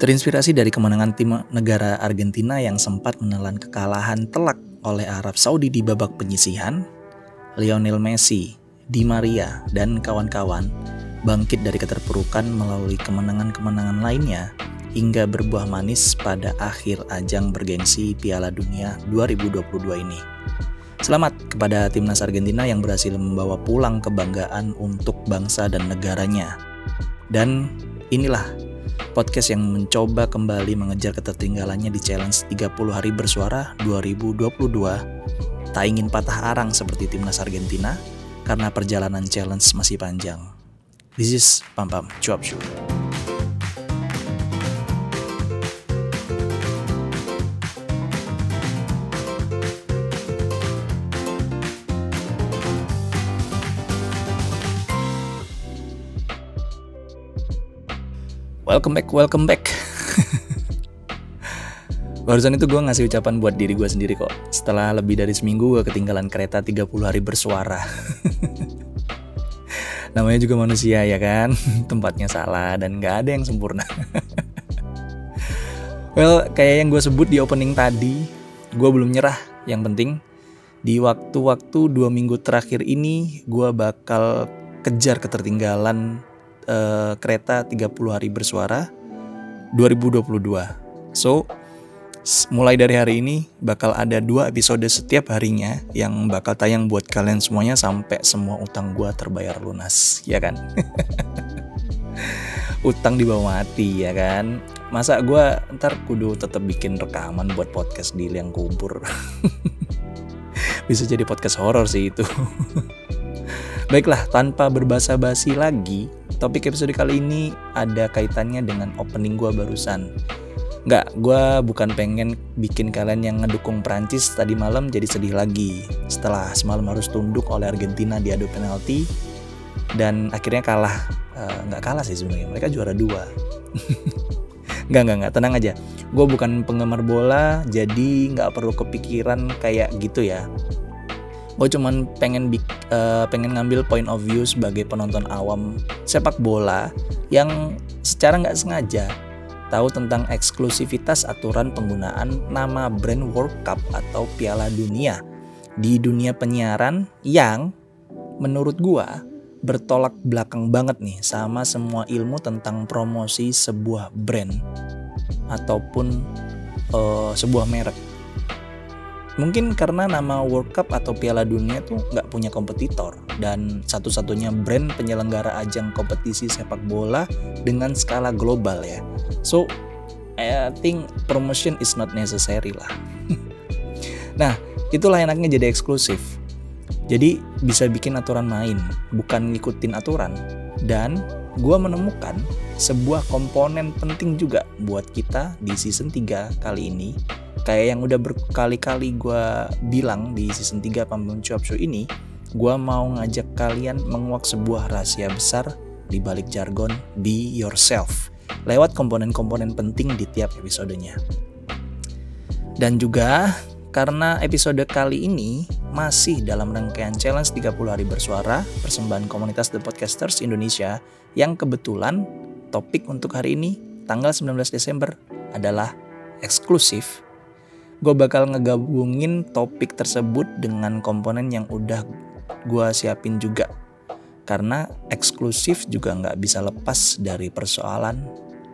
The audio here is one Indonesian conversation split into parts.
Terinspirasi dari kemenangan tim negara Argentina yang sempat menelan kekalahan telak oleh Arab Saudi di babak penyisihan, Lionel Messi, Di Maria, dan kawan-kawan bangkit dari keterpurukan melalui kemenangan-kemenangan lainnya hingga berbuah manis pada akhir ajang bergengsi Piala Dunia 2022 ini. Selamat kepada timnas Argentina yang berhasil membawa pulang kebanggaan untuk bangsa dan negaranya. Dan inilah podcast yang mencoba kembali mengejar ketertinggalannya di challenge 30 hari bersuara 2022. Tak ingin patah arang seperti timnas Argentina karena perjalanan challenge masih panjang. This is Pam Pam Cuap Show. Welcome back, welcome back. Barusan itu gue ngasih ucapan buat diri gue sendiri kok. Setelah lebih dari seminggu gue ketinggalan kereta 30 hari bersuara. Namanya juga manusia ya kan, tempatnya salah dan gak ada yang sempurna. well, kayak yang gue sebut di opening tadi, gue belum nyerah. Yang penting di waktu-waktu dua minggu terakhir ini gue bakal kejar ketertinggalan uh, kereta 30 hari bersuara 2022. So, mulai dari hari ini bakal ada dua episode setiap harinya yang bakal tayang buat kalian semuanya sampai semua utang gua terbayar lunas, ya kan? utang di bawah mati ya kan masa gua ntar kudu tetap bikin rekaman buat podcast di liang kubur bisa jadi podcast horor sih itu baiklah tanpa berbasa basi lagi Topik episode kali ini ada kaitannya dengan opening gue barusan. Nggak, gue bukan pengen bikin kalian yang ngedukung Prancis tadi malam jadi sedih lagi. Setelah semalam harus tunduk oleh Argentina di adu penalti dan akhirnya kalah. Uh, nggak kalah sih sebenarnya, mereka juara dua. nggak nggak nggak tenang aja. Gue bukan penggemar bola, jadi nggak perlu kepikiran kayak gitu ya gue cuman pengen uh, pengen ngambil point of view sebagai penonton awam sepak bola yang secara nggak sengaja tahu tentang eksklusivitas aturan penggunaan nama brand World Cup atau Piala Dunia di dunia penyiaran yang menurut gua bertolak belakang banget nih sama semua ilmu tentang promosi sebuah brand ataupun uh, sebuah merek Mungkin karena nama World Cup atau Piala Dunia tuh nggak punya kompetitor dan satu-satunya brand penyelenggara ajang kompetisi sepak bola dengan skala global ya. So, I think promotion is not necessary lah. nah, itulah enaknya jadi eksklusif. Jadi bisa bikin aturan main, bukan ngikutin aturan. Dan gue menemukan sebuah komponen penting juga buat kita di season 3 kali ini kayak yang udah berkali-kali gue bilang di season 3 Pambung Cuap Show ini gue mau ngajak kalian menguak sebuah rahasia besar di balik jargon be yourself lewat komponen-komponen penting di tiap episodenya. Dan juga karena episode kali ini masih dalam rangkaian challenge 30 hari bersuara persembahan komunitas The Podcasters Indonesia yang kebetulan topik untuk hari ini tanggal 19 Desember adalah eksklusif gue bakal ngegabungin topik tersebut dengan komponen yang udah gue siapin juga karena eksklusif juga nggak bisa lepas dari persoalan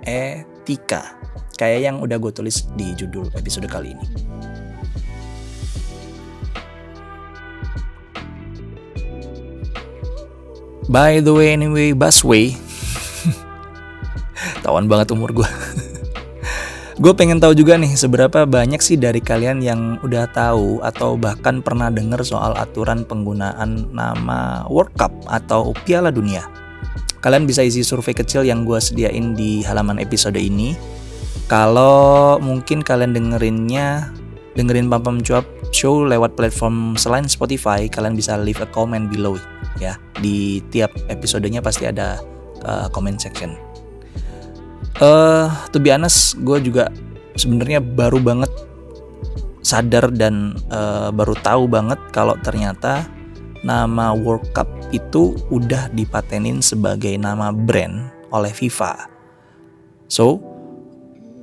etika kayak yang udah gue tulis di judul episode kali ini. By the way, anyway, busway. Tawan banget umur gue. Gue pengen tahu juga nih seberapa banyak sih dari kalian yang udah tahu atau bahkan pernah dengar soal aturan penggunaan nama World Cup atau Piala Dunia. Kalian bisa isi survei kecil yang gue sediain di halaman episode ini. Kalau mungkin kalian dengerinnya dengerin Pam Pam Cuap Show lewat platform selain Spotify, kalian bisa leave a comment below ya. Di tiap episodenya pasti ada uh, comment section uh, to be honest gue juga sebenarnya baru banget sadar dan uh, baru tahu banget kalau ternyata nama World Cup itu udah dipatenin sebagai nama brand oleh FIFA. So,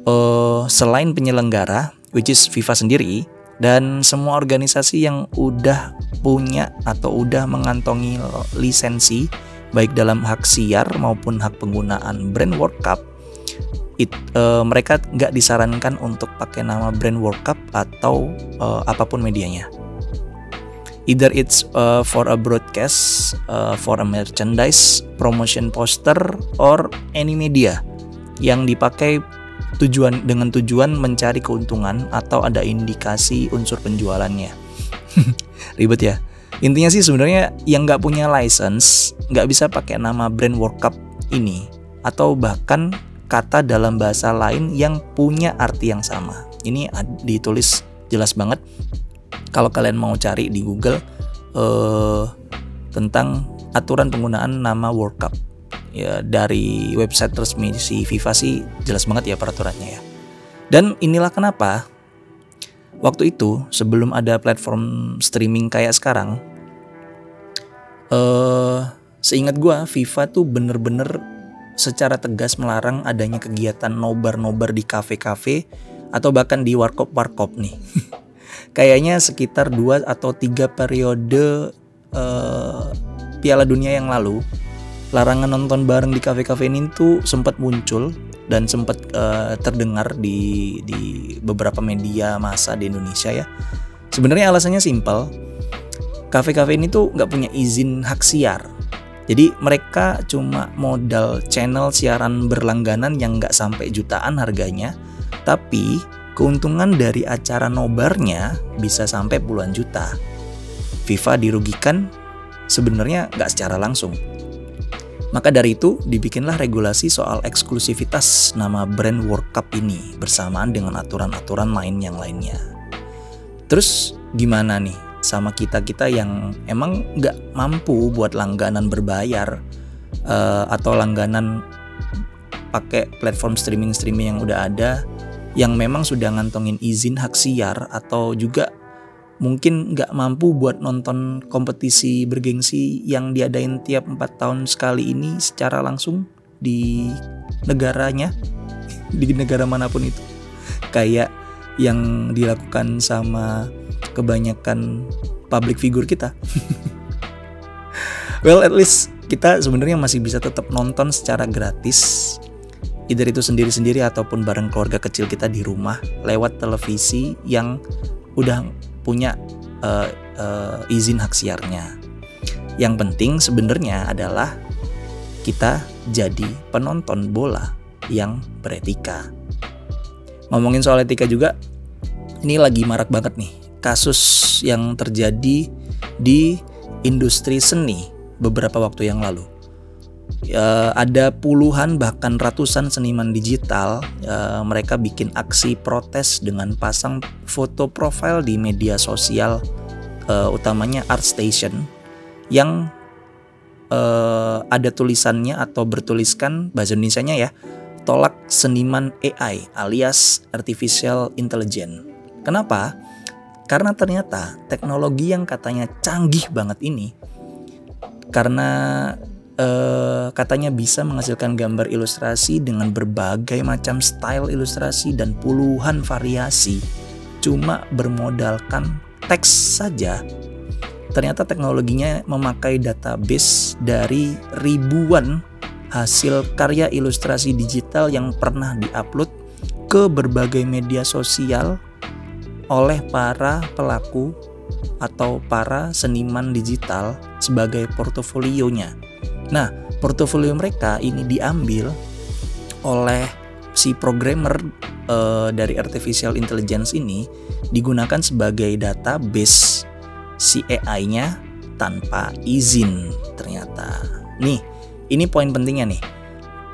uh, selain penyelenggara, which is FIFA sendiri, dan semua organisasi yang udah punya atau udah mengantongi lisensi baik dalam hak siar maupun hak penggunaan brand World Cup it, uh, mereka nggak disarankan untuk pakai nama brand World Cup atau uh, apa pun medianya either it's uh, for a broadcast uh, for a merchandise promotion poster or any media yang dipakai tujuan dengan tujuan mencari keuntungan atau ada indikasi unsur penjualannya. Ribet ya. Intinya sih sebenarnya yang nggak punya license nggak bisa pakai nama brand World Cup ini atau bahkan kata dalam bahasa lain yang punya arti yang sama. Ini ditulis jelas banget. Kalau kalian mau cari di Google uh, tentang aturan penggunaan nama World Cup ya dari website resmi si FIFA sih jelas banget ya peraturannya ya. Dan inilah kenapa waktu itu sebelum ada platform streaming kayak sekarang, eh seingat gue FIFA tuh bener-bener secara tegas melarang adanya kegiatan nobar-nobar di kafe-kafe atau bahkan di warkop-warkop nih. Kayaknya sekitar dua atau tiga periode uh, Piala Dunia yang lalu larangan nonton bareng di kafe-kafe ini tuh sempat muncul dan sempat uh, terdengar di di beberapa media massa di Indonesia ya. Sebenarnya alasannya simpel. Kafe-kafe ini tuh nggak punya izin hak siar. Jadi mereka cuma modal channel siaran berlangganan yang nggak sampai jutaan harganya, tapi keuntungan dari acara nobarnya bisa sampai puluhan juta. FIFA dirugikan sebenarnya nggak secara langsung, maka dari itu, dibikinlah regulasi soal eksklusivitas nama brand World Cup ini bersamaan dengan aturan-aturan lain yang lainnya. Terus gimana nih sama kita-kita yang emang nggak mampu buat langganan berbayar uh, atau langganan pakai platform streaming-streaming yang udah ada yang memang sudah ngantongin izin hak siar atau juga mungkin nggak mampu buat nonton kompetisi bergengsi yang diadain tiap empat tahun sekali ini secara langsung di negaranya di negara mana pun itu. Kayak yang dilakukan sama kebanyakan public figure kita well at least kita sebenarnya masih bisa tetap nonton secara gratis either itu sendiri-sendiri ataupun bareng keluarga kecil kita di rumah lewat televisi yang udah punya uh, uh, izin hak siarnya. Yang penting sebenarnya adalah kita jadi penonton bola yang beretika. Ngomongin soal etika juga, ini lagi marak banget nih kasus yang terjadi di industri seni beberapa waktu yang lalu. Uh, ada puluhan bahkan ratusan seniman digital uh, mereka bikin aksi protes dengan pasang foto profil di media sosial uh, utamanya ArtStation yang uh, ada tulisannya atau bertuliskan bahasa Indonesia-nya ya tolak seniman AI alias artificial intelligence. Kenapa? Karena ternyata teknologi yang katanya canggih banget ini karena uh, katanya bisa menghasilkan gambar ilustrasi dengan berbagai macam style ilustrasi dan puluhan variasi cuma bermodalkan teks saja. Ternyata teknologinya memakai database dari ribuan hasil karya ilustrasi digital yang pernah diupload ke berbagai media sosial oleh para pelaku atau para seniman digital sebagai portofolionya. Nah, portofolio mereka ini diambil oleh si programmer uh, dari artificial intelligence ini digunakan sebagai database si AI-nya tanpa izin ternyata. Nih, ini poin pentingnya nih.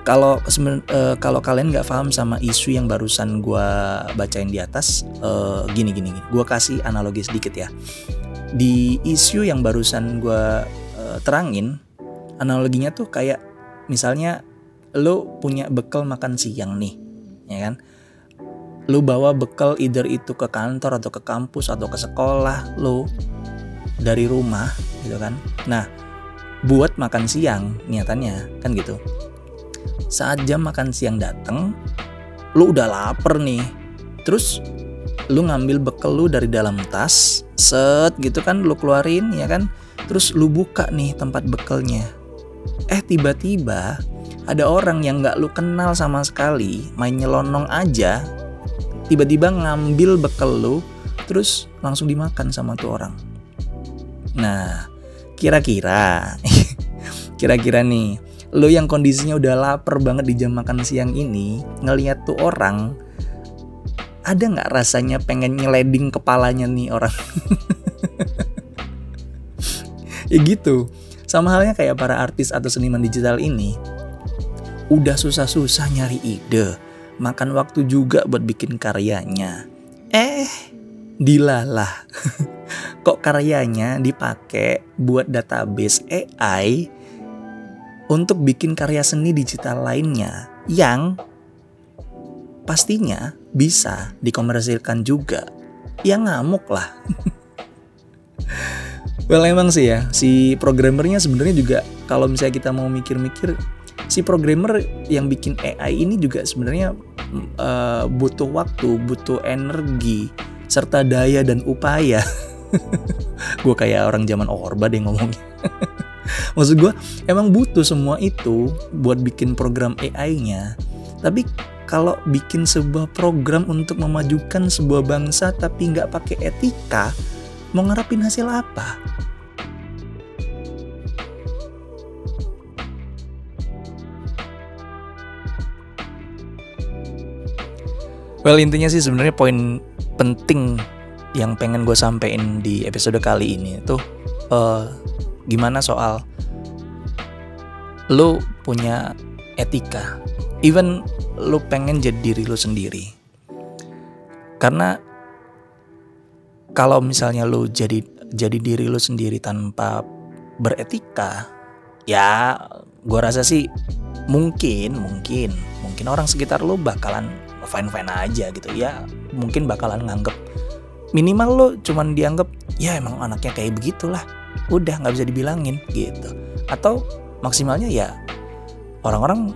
Kalau uh, kalau kalian nggak paham sama isu yang barusan gue bacain di atas, uh, gini gini gini, gue kasih analogi sedikit ya. Di isu yang barusan gue uh, terangin, analoginya tuh kayak misalnya lo punya bekal makan siang nih ya kan? Lo bawa bekal either itu ke kantor atau ke kampus atau ke sekolah lo dari rumah gitu kan? Nah buat makan siang niatannya kan gitu saat jam makan siang datang lu udah lapar nih. Terus lu ngambil bekal lu dari dalam tas set gitu kan lu keluarin ya kan? Terus lu buka nih tempat bekalnya. Eh tiba-tiba ada orang yang nggak lu kenal sama sekali main nyelonong aja tiba-tiba ngambil bekal lu terus langsung dimakan sama tuh orang. Nah kira-kira kira-kira nih lo yang kondisinya udah lapar banget di jam makan siang ini ngeliat tuh orang ada nggak rasanya pengen nyeleding kepalanya nih orang? Ya gitu. Sama halnya kayak para artis atau seniman digital ini udah susah-susah nyari ide makan waktu juga buat bikin karyanya. Eh dilalah. Kok karyanya dipakai buat database AI untuk bikin karya seni digital lainnya yang pastinya bisa dikomersilkan juga. Ya ngamuk lah. well emang sih ya, si programmernya sebenarnya juga kalau misalnya kita mau mikir-mikir, si programmer yang bikin AI ini juga sebenarnya uh, butuh waktu, butuh energi, serta daya dan upaya. gue kayak orang zaman orba deh ngomongnya. Maksud gue emang butuh semua itu buat bikin program AI-nya. Tapi kalau bikin sebuah program untuk memajukan sebuah bangsa tapi nggak pakai etika, mau ngarapin hasil apa? Well intinya sih sebenarnya poin penting yang pengen gue sampein di episode kali ini tuh uh, gimana soal lu punya etika? Even lu pengen jadi diri lu sendiri. Karena kalau misalnya lu jadi jadi diri lu sendiri tanpa beretika ya gue rasa sih mungkin mungkin mungkin orang sekitar lu bakalan fine fine aja gitu. Ya mungkin bakalan nganggep minimal lu cuman dianggap ya emang anaknya kayak begitulah udah nggak bisa dibilangin gitu. Atau maksimalnya ya orang-orang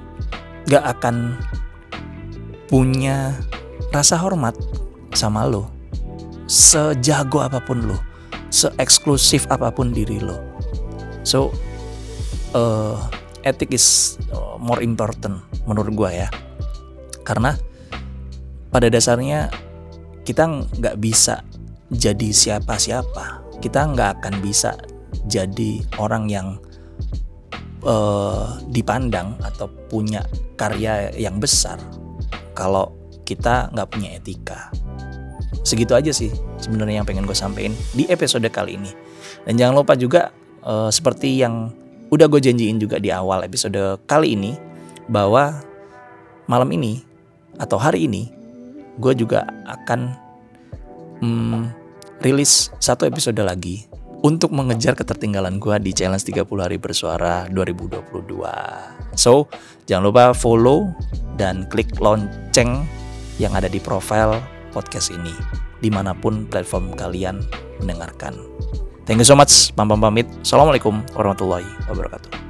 nggak akan punya rasa hormat sama lo. Sejago apa pun lo seeksklusif apa pun diri lo. So uh, etik is uh, more important menurut gue ya. Karena pada dasarnya kita nggak bisa jadi siapa-siapa kita nggak akan bisa jadi orang yang uh, dipandang atau punya karya yang besar kalau kita nggak punya etika. Segitu aja sih sebenarnya yang pengen gue sampaikan di episode kali ini. Dan jangan lupa juga uh, seperti yang udah gue janjiin juga di awal episode kali ini bahwa malam ini atau hari ini gue juga akan hmm, rilis satu episode lagi untuk mengejar ketertinggalan gue di challenge 30 hari bersuara 2022. So, jangan lupa follow dan klik lonceng yang ada di profile podcast ini di mana pun platform kalian mendengarkan. Thank you so much, pam pam pamit. Assalamualaikum warahmatullahi wabarakatuh.